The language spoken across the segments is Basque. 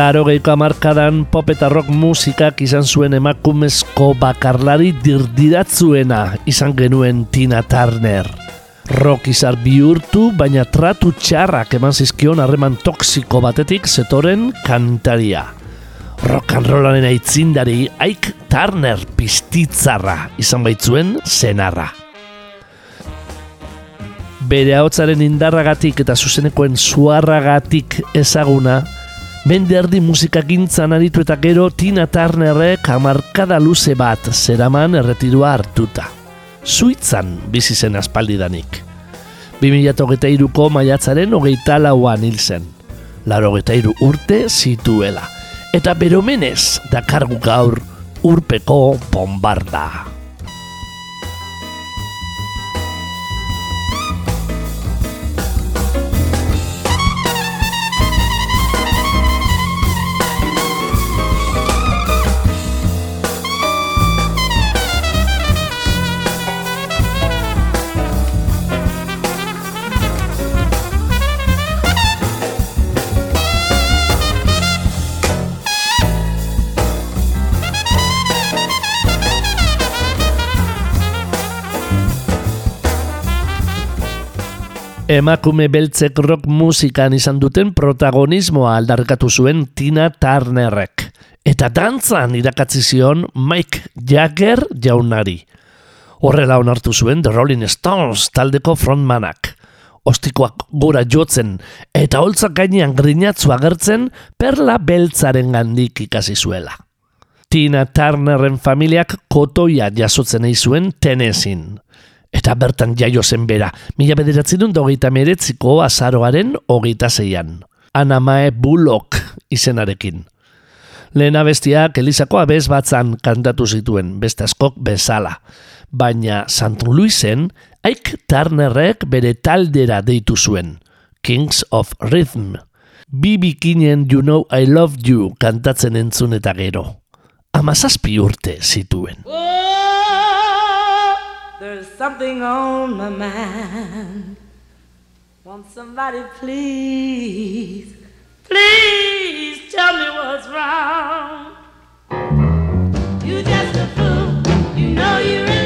Laro geiko amarkadan pop eta rock musikak izan zuen emakumezko bakarlari dirdiratzuena izan genuen Tina Turner. Rock izar bihurtu, baina tratu txarrak eman zizkion harreman toksiko batetik zetoren kantaria. Rock and rollaren aitzindari Ike Turner pistitzarra izan baitzuen zenarra. Bere haotzaren indarragatik eta zuzenekoen suarragatik ezaguna, Mende erdi musika gintzan aritu eta gero Tina Turnerrek amarkada luze bat zeraman erretirua hartuta. Suitzan bizi zen aspaldidanik. 2008ko maiatzaren hogeita lauan hil zen. Laro urte zituela. Eta beromenez dakargu gaur urpeko bombarda. Emakume beltzek rock musikan izan duten protagonismoa aldarkatu zuen Tina Turnerrek. Eta dantzan irakatzi zion Mike Jagger jaunari. Horrela onartu zuen The Rolling Stones taldeko frontmanak. Ostikoak gora jotzen eta holtzak gainean grinatzu agertzen perla beltzaren gandik ikasi zuela. Tina Turnerren familiak kotoia jasotzen zuen tenezin eta bertan jaio zen bera, mila bederatzen dut hogeita meretziko azaroaren hogeita zeian. Anamae Bullock izenarekin. Lehen abestiak Elizako abez batzan kantatu zituen, beste askok bezala. Baina Sant Louisen, Ike Turnerrek bere taldera deitu zuen, Kings of Rhythm. Bi bikinen You Know I Love You kantatzen entzun eta gero. Amazazpi urte zituen. There's something on my mind. Won't somebody please, please tell me what's wrong? You just a fool, you know you're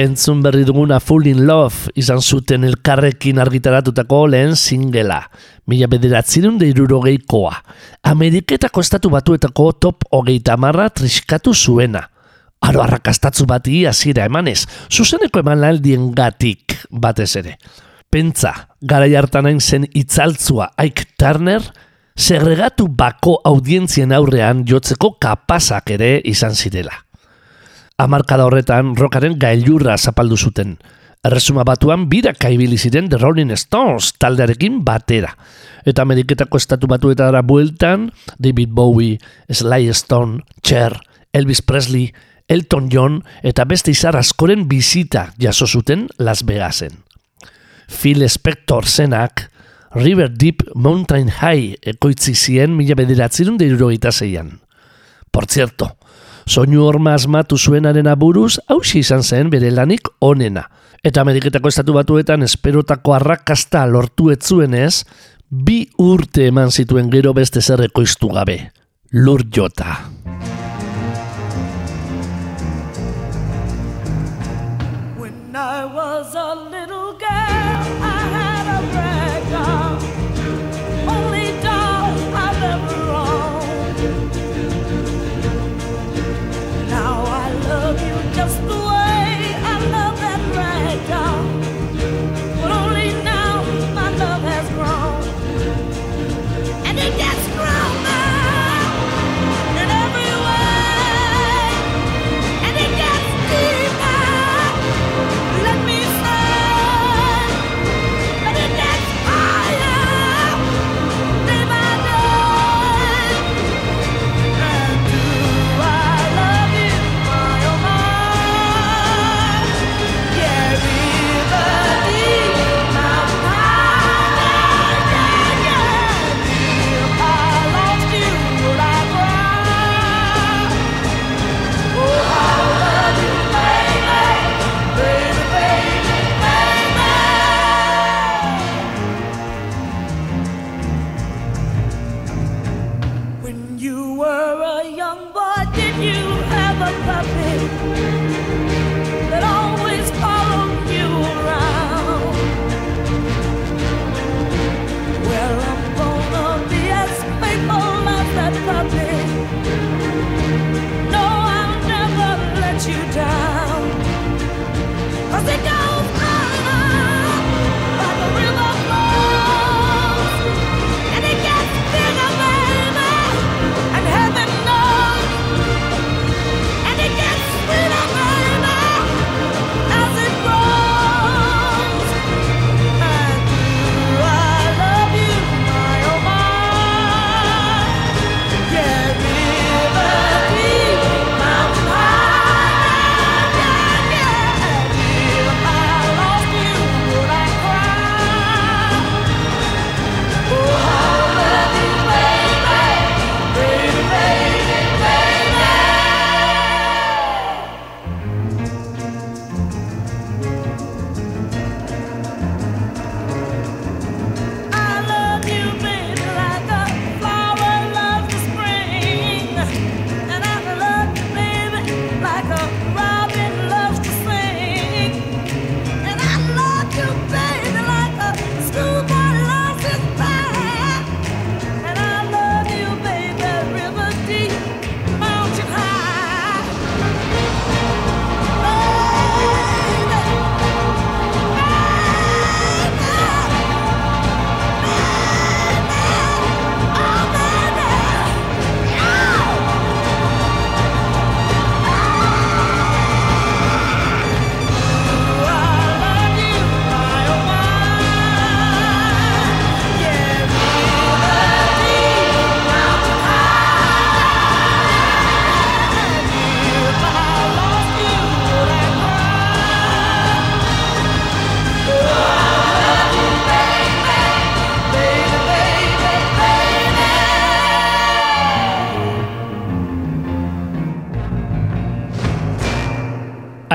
Entzun berri duguna Full in Love izan zuten elkarrekin argitaratutako lehen singela. Mila bederatzerun deirurogeikoa. Ameriketako estatu batuetako top hogeita marra triskatu zuena. Aro arrakastatzu bati hasiera emanez, zuzeneko eman aldien gatik batez ere. Pentsa, gara hartan hain zen itzaltzua Ike Turner, segregatu bako audientzien aurrean jotzeko kapazak ere izan zirela. Amarkada horretan rokaren gailurra zapaldu zuten. Erresuma batuan biraka ibili ziren The Rolling Stones taldearekin batera. Eta Ameriketako estatu batuetara bueltan David Bowie, Sly Stone, Cher, Elvis Presley, Elton John eta beste izar askoren bizita jaso zuten Las Vegasen. Phil Spector zenak River Deep Mountain High ekoitzi zien mila bederatzerun deirurogeita zeian. Por cierto, soinu horma asmatu zuenaren aburuz, hausi izan zen bere lanik onena. Eta Ameriketako estatu batuetan esperotako arrakasta lortu etzuenez, bi urte eman zituen gero beste zerreko iztu gabe. Lur jota.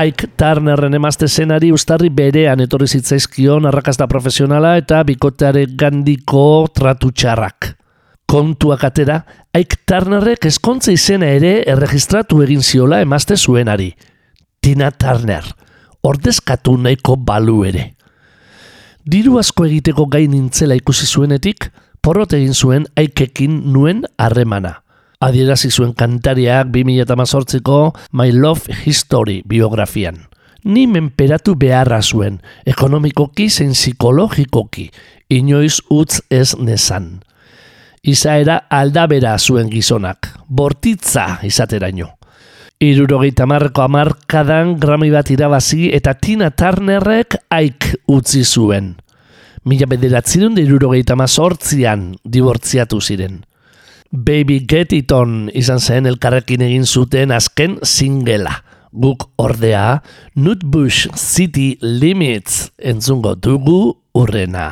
Ike Turnerren emazte zenari ustarri berean etorri zitzaizkion arrakasta profesionala eta bikoteare gandiko tratu txarrak. Kontuak atera, Ike Turnerrek eskontza izena ere erregistratu egin ziola emazte zuenari. Tina Turner. ordezkatu nahiko balu ere. Diru asko egiteko gain nintzela ikusi zuenetik, porrot egin zuen aikekin nuen harremana. Adierazi zuen kantariak 2018ko My Love History biografian. Ni menperatu beharra zuen, ekonomikoki zein psikologikoki, inoiz utz ez nezan. Izaera aldabera zuen gizonak, bortitza izateraino. Irurogeita marreko amarkadan grami bat irabazi eta Tina Turnerrek aik utzi zuen. Mila bederatzerun da irurogeita mazortzian dibortziatu ziren. Baby Get It On izan zen elkarrekin egin zuten azken singela. Guk ordea, Nutbush City Limits entzungo dugu urrena.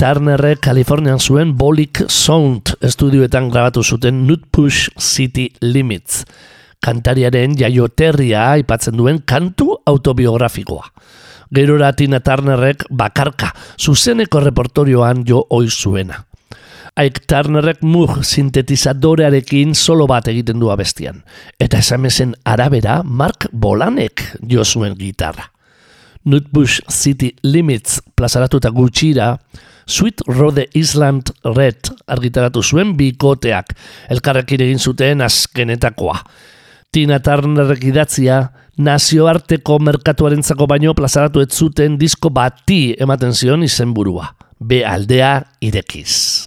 Turnerrek Kalifornian zuen Bolik Sound estudioetan grabatu zuten Nutbush City Limits. Kantariaren jaioterria aipatzen duen kantu autobiografikoa. Gerora Tina Turnerrek bakarka zuzeneko repertorioan jo ohi zuena. Ike Turnerrek mug sintetizadorearekin solo bat egiten du abestian. Eta esamezen arabera Mark Bolanek jo zuen gitarra. Nutbush City Limits plazaratuta gutxira, Sweet Rode Island Red argitaratu zuen bikoteak, elkarrekin egin zuten azkenetakoa. Tina Turnerrek idatzia, nazioarteko merkatuarentzako baino plazaratu ez zuten disko bati ematen zion izenburua. Be aldea irekiz.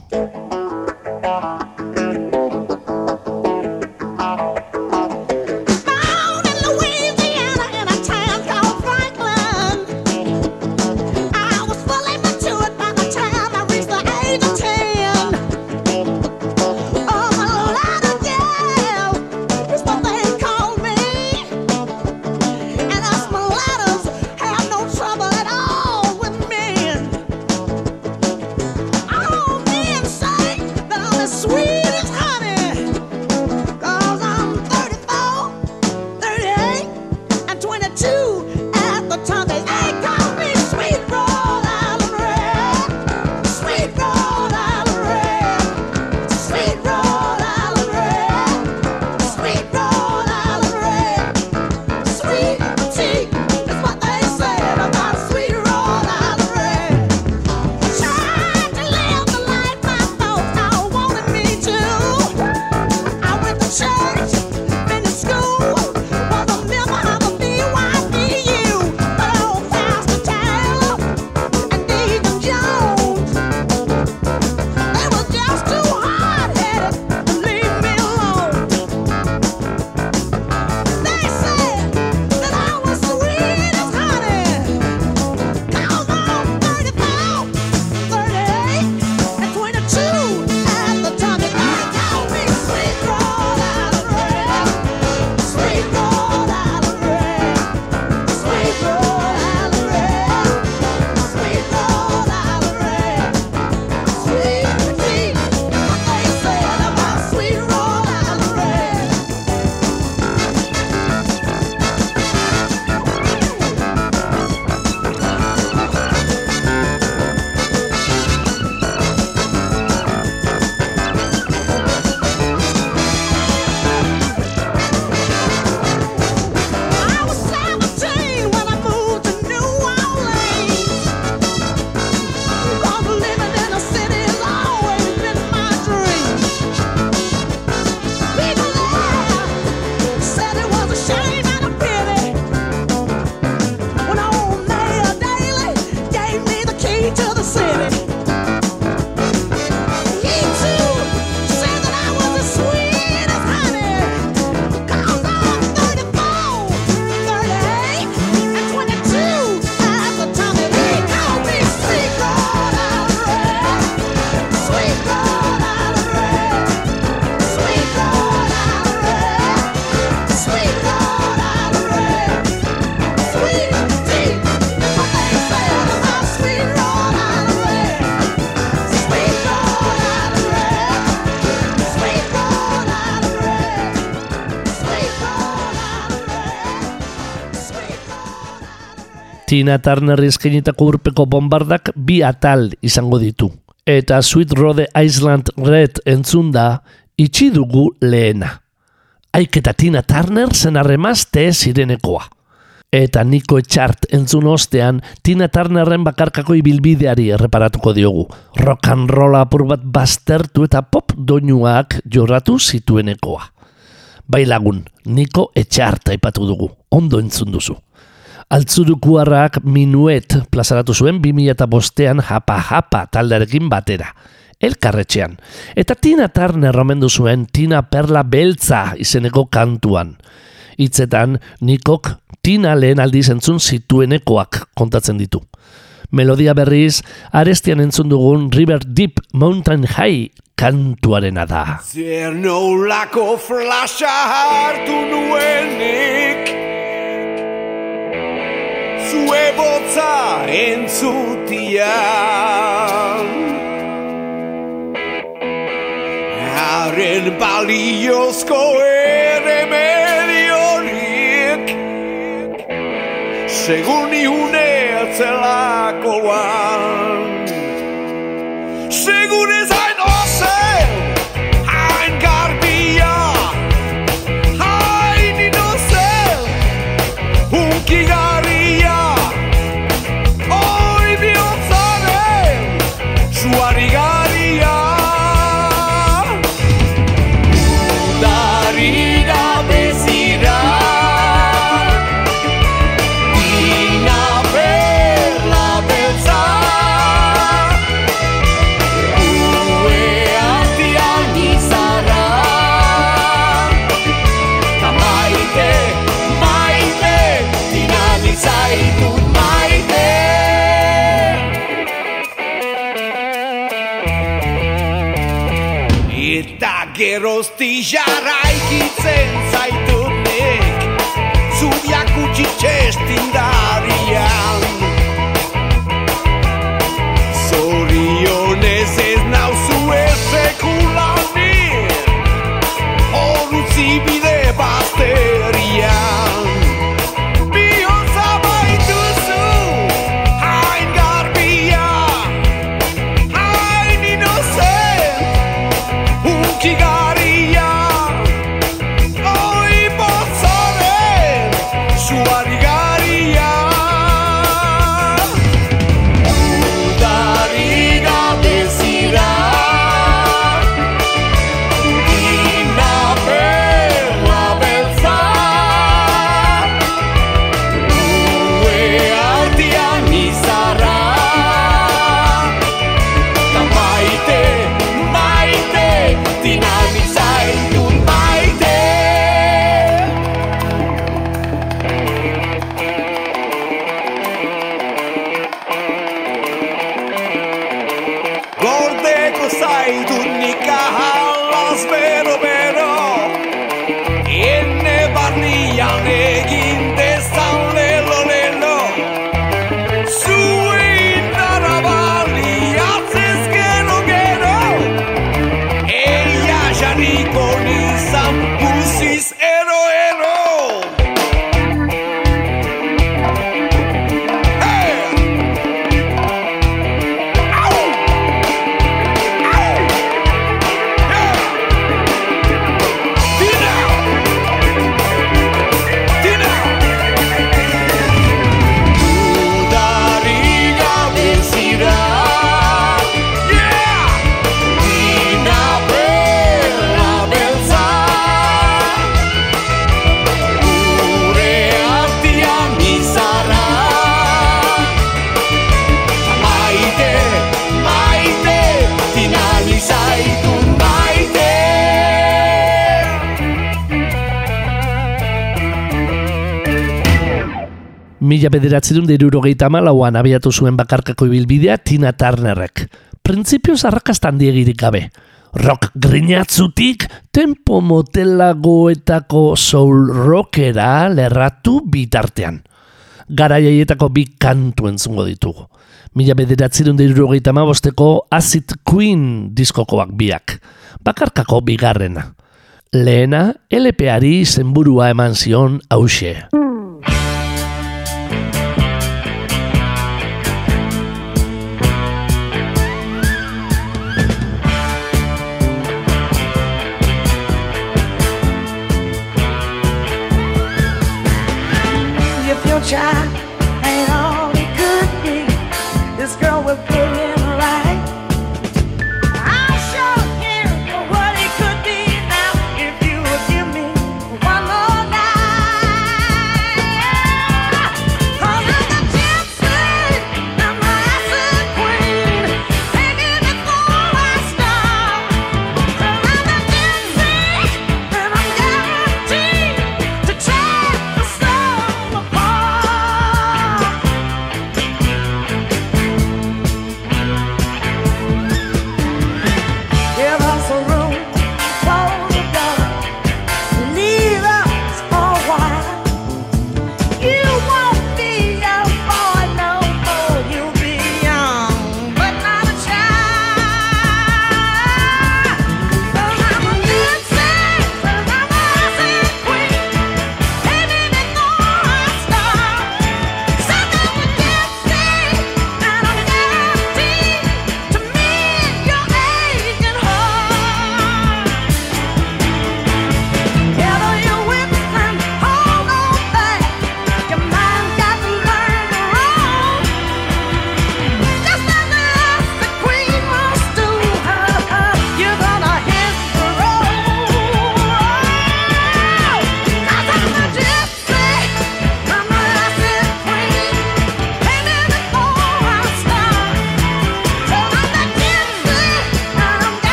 Tina Turner eskenitako urpeko bombardak bi atal izango ditu. Eta Sweet Rode Island Red entzunda itxi dugu lehena. Aik eta Tina Turner zen arremazte zirenekoa. Eta Niko Etxart entzun ostean, Tina Turnerren bakarkako ibilbideari erreparatuko diogu. Rock and roll apur bat baztertu eta pop doinuak jorratu zituenekoa. Bai lagun, Niko Etxart aipatu dugu, ondo entzun duzu. Altzurukuarrak minuet plazaratu zuen 2005ean japa japa taldearekin batera. Elkarretxean. Eta Tina Turner omendu zuen Tina Perla Beltza izeneko kantuan. Hitzetan Nikok Tina lehen aldiz entzun zituenekoak kontatzen ditu. Melodia berriz, arestian entzun dugun River Deep Mountain High kantuarena da. Zer nolako flasha hartu nuenik Zue botza entzutian Haren baliozko ere mediorik Segun ihune atzelakoan. Segun ez Eta gerozti Mila bederatzerun derurogeita malauan abiatu zuen bakarkako ibilbidea Tina Turnerrek. Printzipioz arrakastan diegirik gabe. Rock grinatzutik, tempo motelagoetako soul rockera lerratu bitartean. Garaiaietako bi kantu entzungo ditugu. Mila bederatzerun derurogeita bosteko Acid Queen diskokoak biak. Bakarkako bigarrena. Lehena, LP-ari zenburua eman zion hause. try.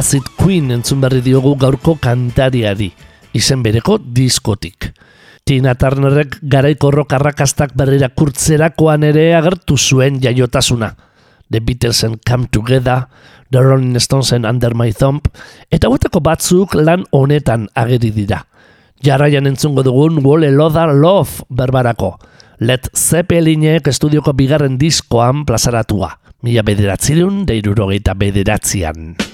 Acid Queen entzun berri diogu gaurko kantariari, izen bereko diskotik. Tina Turnerrek garaiko rock arrakastak berrira kurtzerakoan ere agertu zuen jaiotasuna. The Beatlesen Come Together, The Rolling Stonesen Under My Thumb, eta guetako batzuk lan honetan ageri dira. Jarraian entzungo dugun Wall Eloda Love berbarako. Let Zeppelinek estudioko bigarren diskoan plazaratua. Mila bederatzireun deirurogeita bederatzian.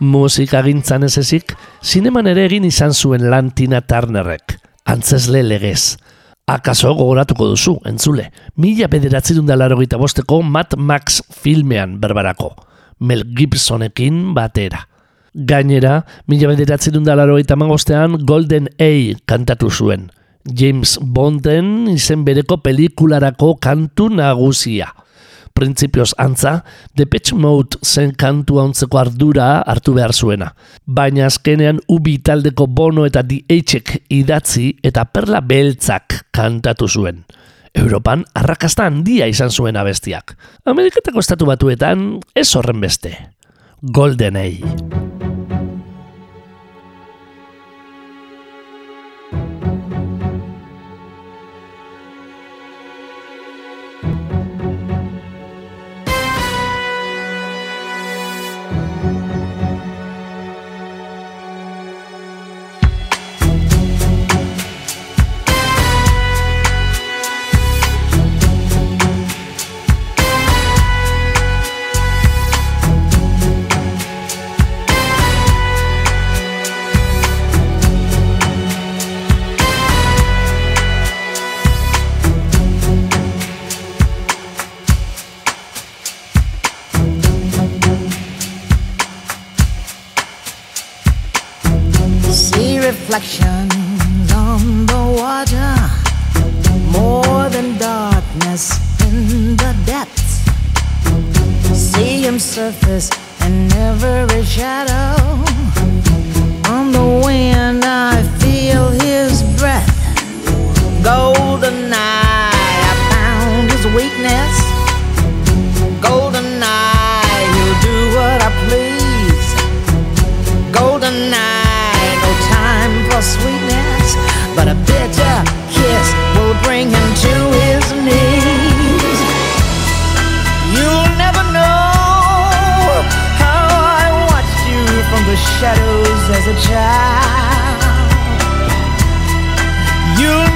Musikagintzan ez ezik, zineman ere egin izan zuen lan Tina Turnerrek, antzesle legez. Akaso gogoratuko duzu, entzule, mila bederatzerun da laro bosteko Mad Max filmean berbarako, Mel Gibsonekin batera. Gainera, mila bederatzerun da laro magostean Golden A kantatu zuen, James Bonden izen bereko pelikularako kantu nagusia – printzipioz antza, Depeche Mode zen kantu hauntzeko ardura hartu behar zuena. Baina azkenean ubi taldeko bono eta DHek idatzi eta perla beltzak kantatu zuen. Europan arrakasta handia izan zuen abestiak. Ameriketako estatu batuetan ez horren beste. Golden Age.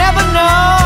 never know.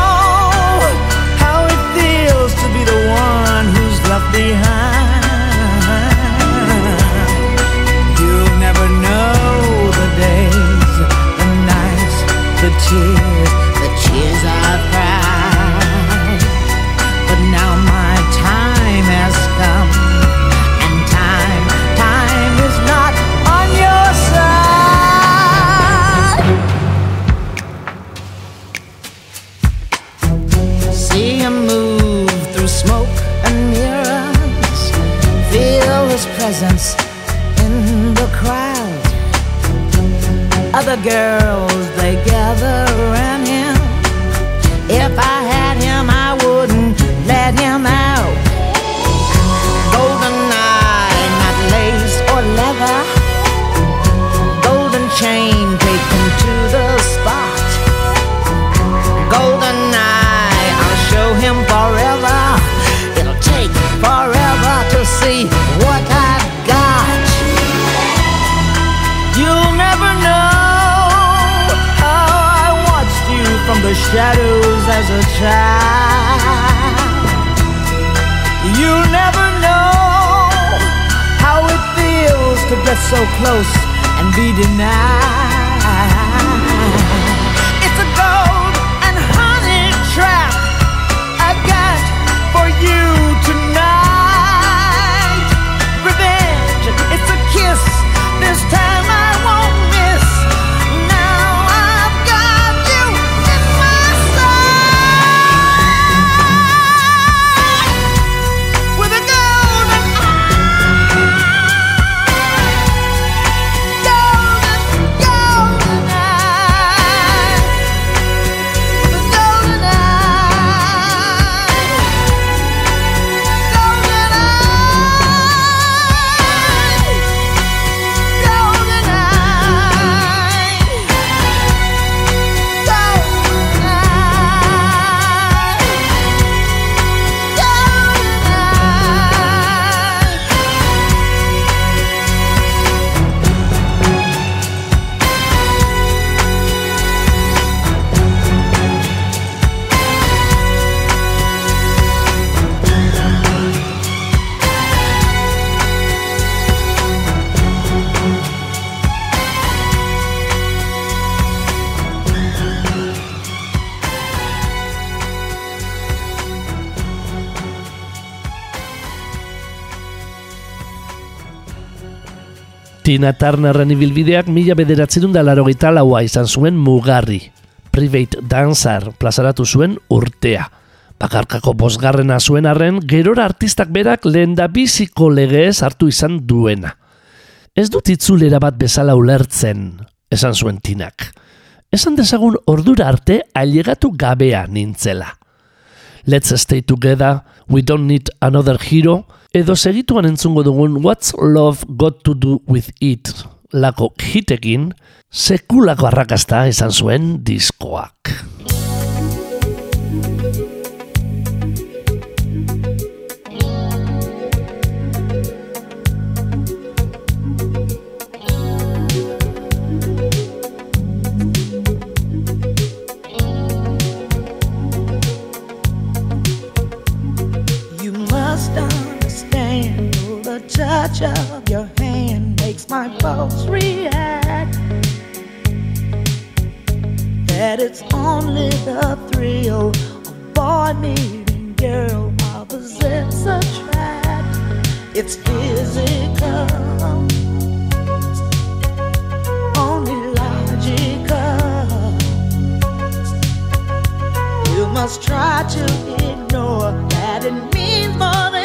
girls, they gather around. shadows as a child. You'll never know how it feels to get so close and be denied. Tina Turnerren ibilbideak mila bederatzerun da larogeita laua izan zuen mugarri. Private Dancer plazaratu zuen urtea. Bakarkako bosgarrena zuen arren, gerora artistak berak lehen da biziko legez hartu izan duena. Ez dut itzulera bat bezala ulertzen, esan zuen tinak. Esan dezagun ordura arte ailegatu gabea nintzela. Let's stay together, we don't need another hero, edo segituan entzungo dugun What's Love Got to Do With It lako hitekin, sekulako arrakasta izan zuen diskoak. Touch of your hand makes my pulse react. That it's only the thrill of boy meeting girl while opposites attract. It's physical, only logical. You must try to ignore that it means more than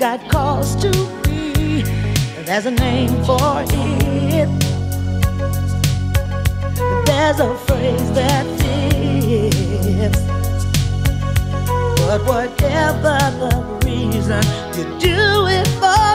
got cause to be. There's a name for it. There's a phrase that fits. But whatever the reason, you do it for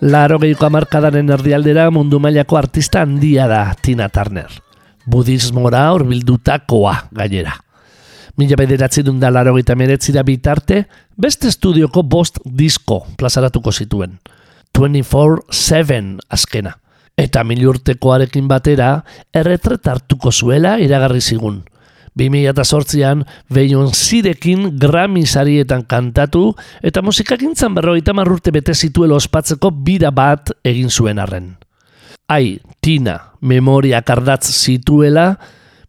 broken? Larogeiko amarkadaren erdialdera mundu mailako artista handia da Tina Turner. Budismora horbildutakoa gainera. Mila bederatzi da larogeita meretzira bitarte, beste estudioko bost disko plazaratuko zituen. 24-7 azkena. Eta milurtekoarekin batera, erretret hartuko zuela iragarri zigun. 2008an Beyoncérekin Grammy sarietan kantatu eta musikagintzan berrogeita marrurte bete zituela ospatzeko bira bat egin zuen arren. Ai, Tina, memoria kardatz zituela,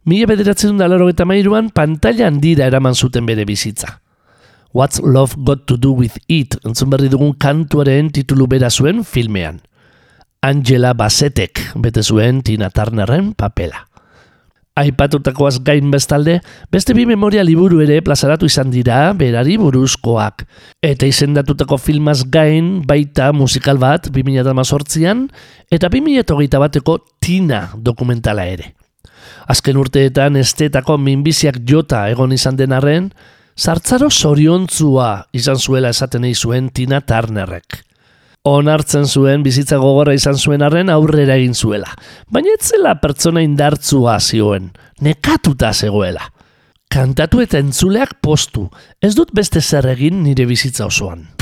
mila bederatzen da laro eta mairuan pantalla handira eraman zuten bere bizitza. What's Love Got to Do With It entzun berri dugun kantuaren titulu bera zuen filmean. Angela Bassetek bete zuen Tina Turnerren papela. Aipatutakoaz gain bestalde, beste bi memoria liburu ere plazaratu izan dira berari buruzkoak. Eta izendatutako filmaz gain baita musikal bat 2018an eta 2008 bateko Tina dokumentala ere. Azken urteetan estetako minbiziak jota egon izan den arren, sartzaro zoriontzua izan zuela esaten zuen Tina Turnerrek. Onartzen zuen bizitza gogorra izan zuen arren aurrera egin zuela. Baina ez zela pertsona indartzua zioen, nekatuta zegoela. Kantatu eta entzuleak postu, ez dut beste zer egin nire bizitza osoan.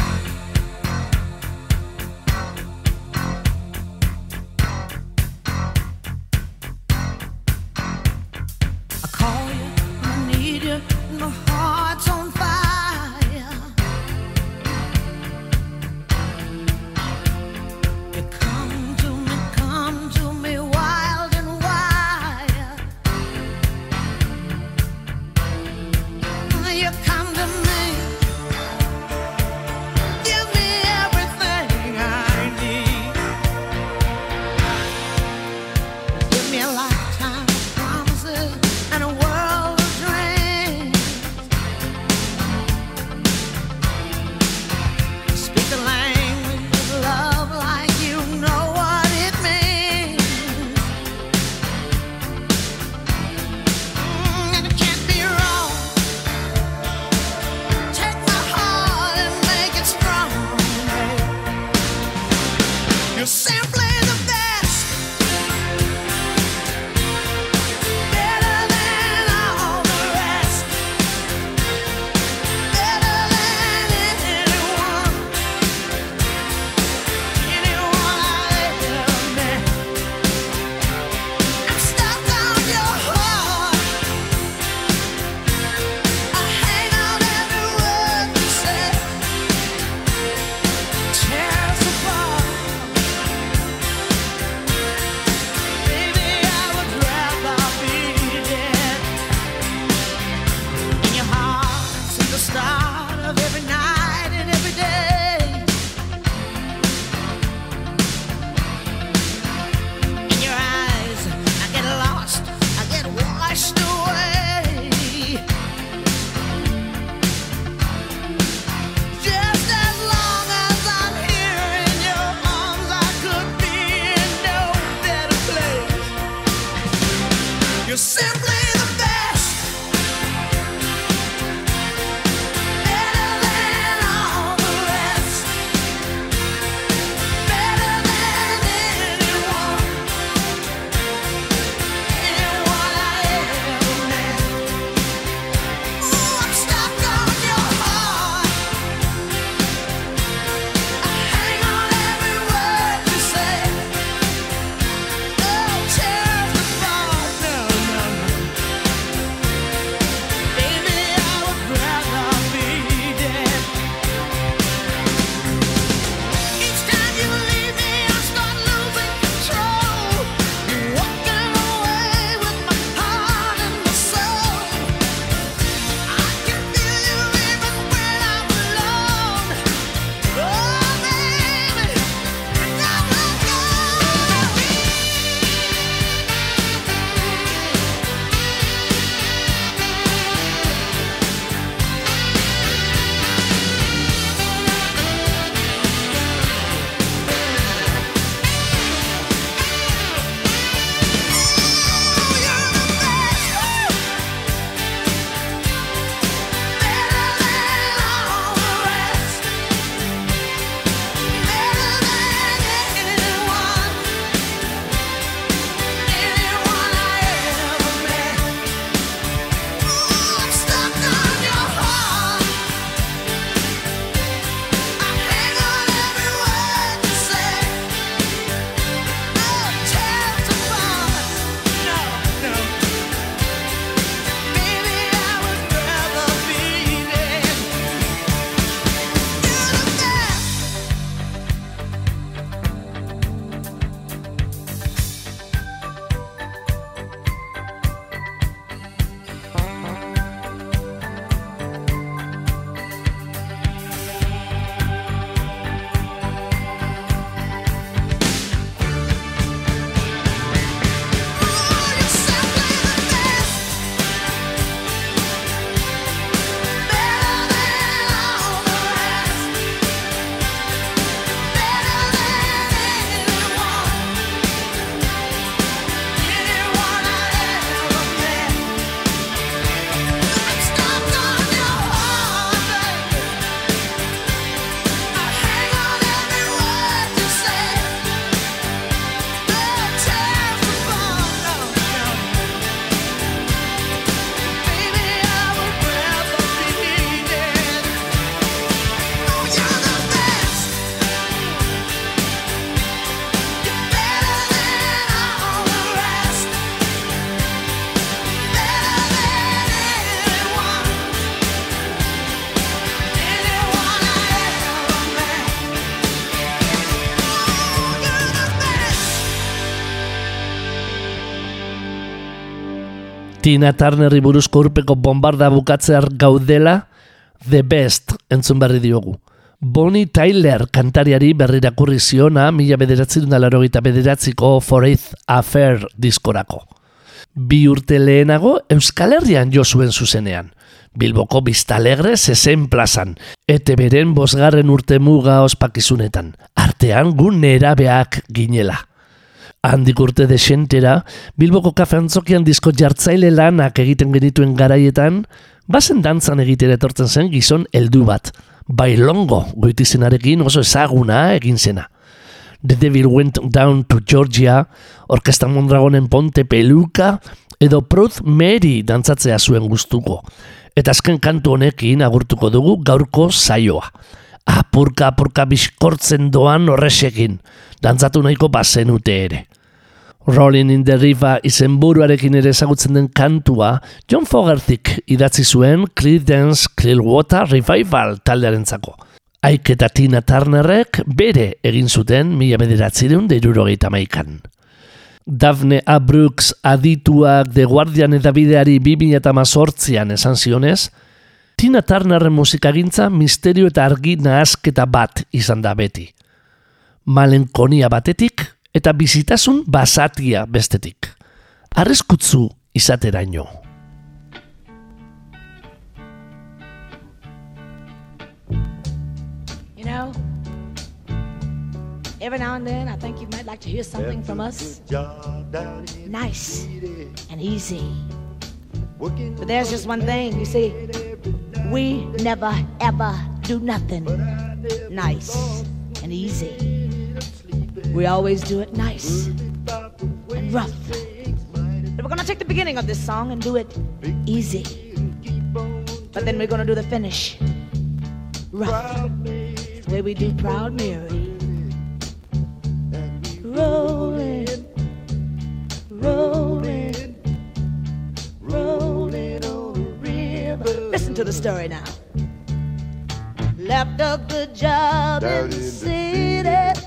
Tina Turnerri buruzko urpeko bombarda bukatzear gaudela, The Best entzun berri diogu. Bonnie Tyler kantariari berrirakurri ziona mila bederatzen da larogeita bederatziko Foreign Affair diskorako. Bi urte lehenago Euskal Herrian jo zuen zuzenean. Bilboko Biztalegre zezen plazan, ete beren bosgarren urte muga ospakizunetan, artean gu nerabeak ginela. Handik urte desentera, Bilboko kafe antzokian disko jartzaile lanak egiten genituen garaietan, bazen dantzan egitera etortzen zen gizon heldu bat, bailongo goitizenarekin oso ezaguna egin zena. The Devil Went Down to Georgia, Orkesta Mondragonen Ponte Peluka, edo Proud Mary dantzatzea zuen gustuko. Eta azken kantu honekin agurtuko dugu gaurko saioa. Apurka apurka bizkortzen doan horresekin, dantzatu nahiko bazenute ere. Rolling in the River izenburuarekin ere ezagutzen den kantua, John Fogertyk idatzi zuen Creedence Clearwater Revival taldearentzako. Aik eta Tina Turnerrek bere egin zuten mila bederatzireun deirurogeita maikan. Daphne A. Brooks adituak The Guardian eta bideari 2018an esan zionez, Tina Turnerren musikagintza misterio eta argi nahasketa bat izan da beti. Malenkonia batetik eta bizitasun basatia bestetik. Arriskutzu izateraino. You know, every now and then I think you might like to hear something from us nice and easy. But there's just one thing, you see, we never ever do nothing nice and easy. We always do it nice and rough. But we're gonna take the beginning of this song and do it easy. But then we're gonna do the finish rough. It's the way we do Proud Mary. Rolling, rolling to the story now. Left a good job in the city,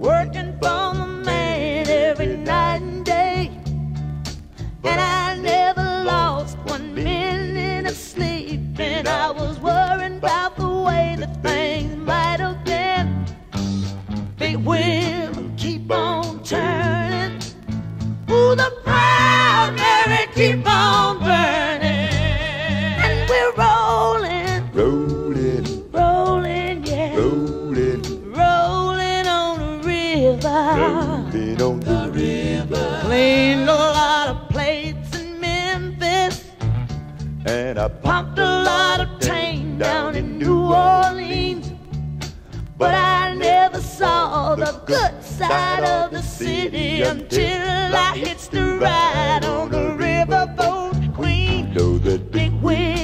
working for the man every night and day. And I never lost one minute of sleep. And I was worrying about the way that things might have been. Big wheel keep on turning. Ooh, the proud Mary keep on burning. I Pumped a lot of tang down in New Orleans. But I never saw the good side of the city until I hitched a ride on the riverboat queen. know that Big wheel